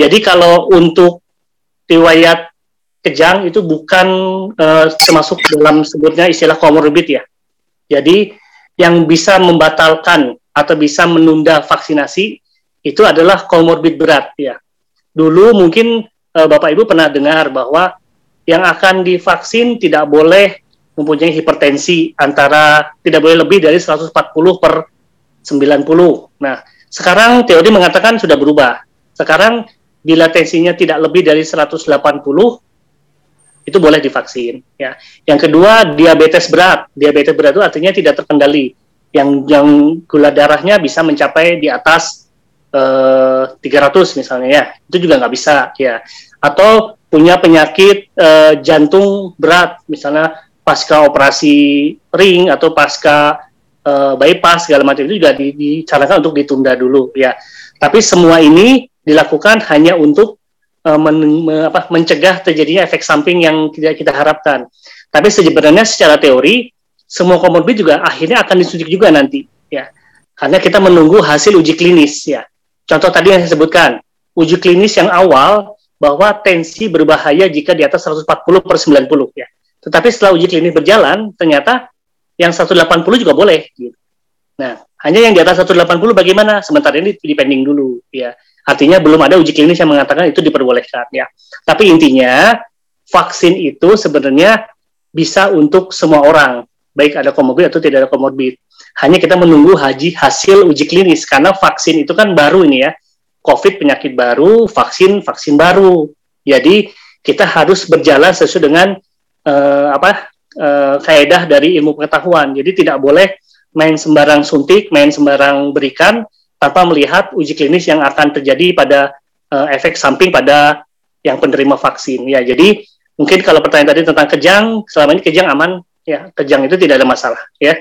Jadi kalau untuk riwayat kejang itu bukan uh, termasuk dalam sebutnya istilah komorbid ya. Jadi yang bisa membatalkan atau bisa menunda vaksinasi itu adalah komorbid berat ya. Dulu mungkin uh, Bapak Ibu pernah dengar bahwa yang akan divaksin tidak boleh mempunyai hipertensi antara tidak boleh lebih dari 140 per 90. Nah, sekarang teori mengatakan sudah berubah. Sekarang bila tensinya tidak lebih dari 180 itu boleh divaksin ya. Yang kedua diabetes berat. Diabetes berat itu artinya tidak terkendali. Yang yang gula darahnya bisa mencapai di atas eh, 300 misalnya ya. Itu juga nggak bisa ya. Atau punya penyakit eh, jantung berat misalnya pasca operasi ring atau pasca uh, bypass segala macam itu juga di, disarankan untuk ditunda dulu ya. Tapi semua ini dilakukan hanya untuk uh, men, me, apa, mencegah terjadinya efek samping yang tidak kita harapkan. Tapi sebenarnya secara teori semua komorbid juga akhirnya akan disuntik juga nanti ya. Karena kita menunggu hasil uji klinis ya. Contoh tadi yang saya sebutkan, uji klinis yang awal bahwa tensi berbahaya jika di atas 140 per 90 ya. Tetapi setelah uji klinis berjalan, ternyata yang 180 juga boleh. Gitu. Nah, hanya yang di atas 180 bagaimana? Sementara ini dipending dulu, ya. Artinya belum ada uji klinis yang mengatakan itu diperbolehkan, ya. Tapi intinya vaksin itu sebenarnya bisa untuk semua orang, baik ada komorbid atau tidak ada komorbid. Hanya kita menunggu haji hasil uji klinis karena vaksin itu kan baru ini ya. COVID penyakit baru, vaksin vaksin baru. Jadi kita harus berjalan sesuai dengan uh, apa uh, kaedah dari ilmu pengetahuan. Jadi tidak boleh main sembarang suntik, main sembarang berikan tanpa melihat uji klinis yang akan terjadi pada uh, efek samping pada yang penerima vaksin. Ya, jadi mungkin kalau pertanyaan tadi tentang kejang, selama ini kejang aman, ya kejang itu tidak ada masalah, ya.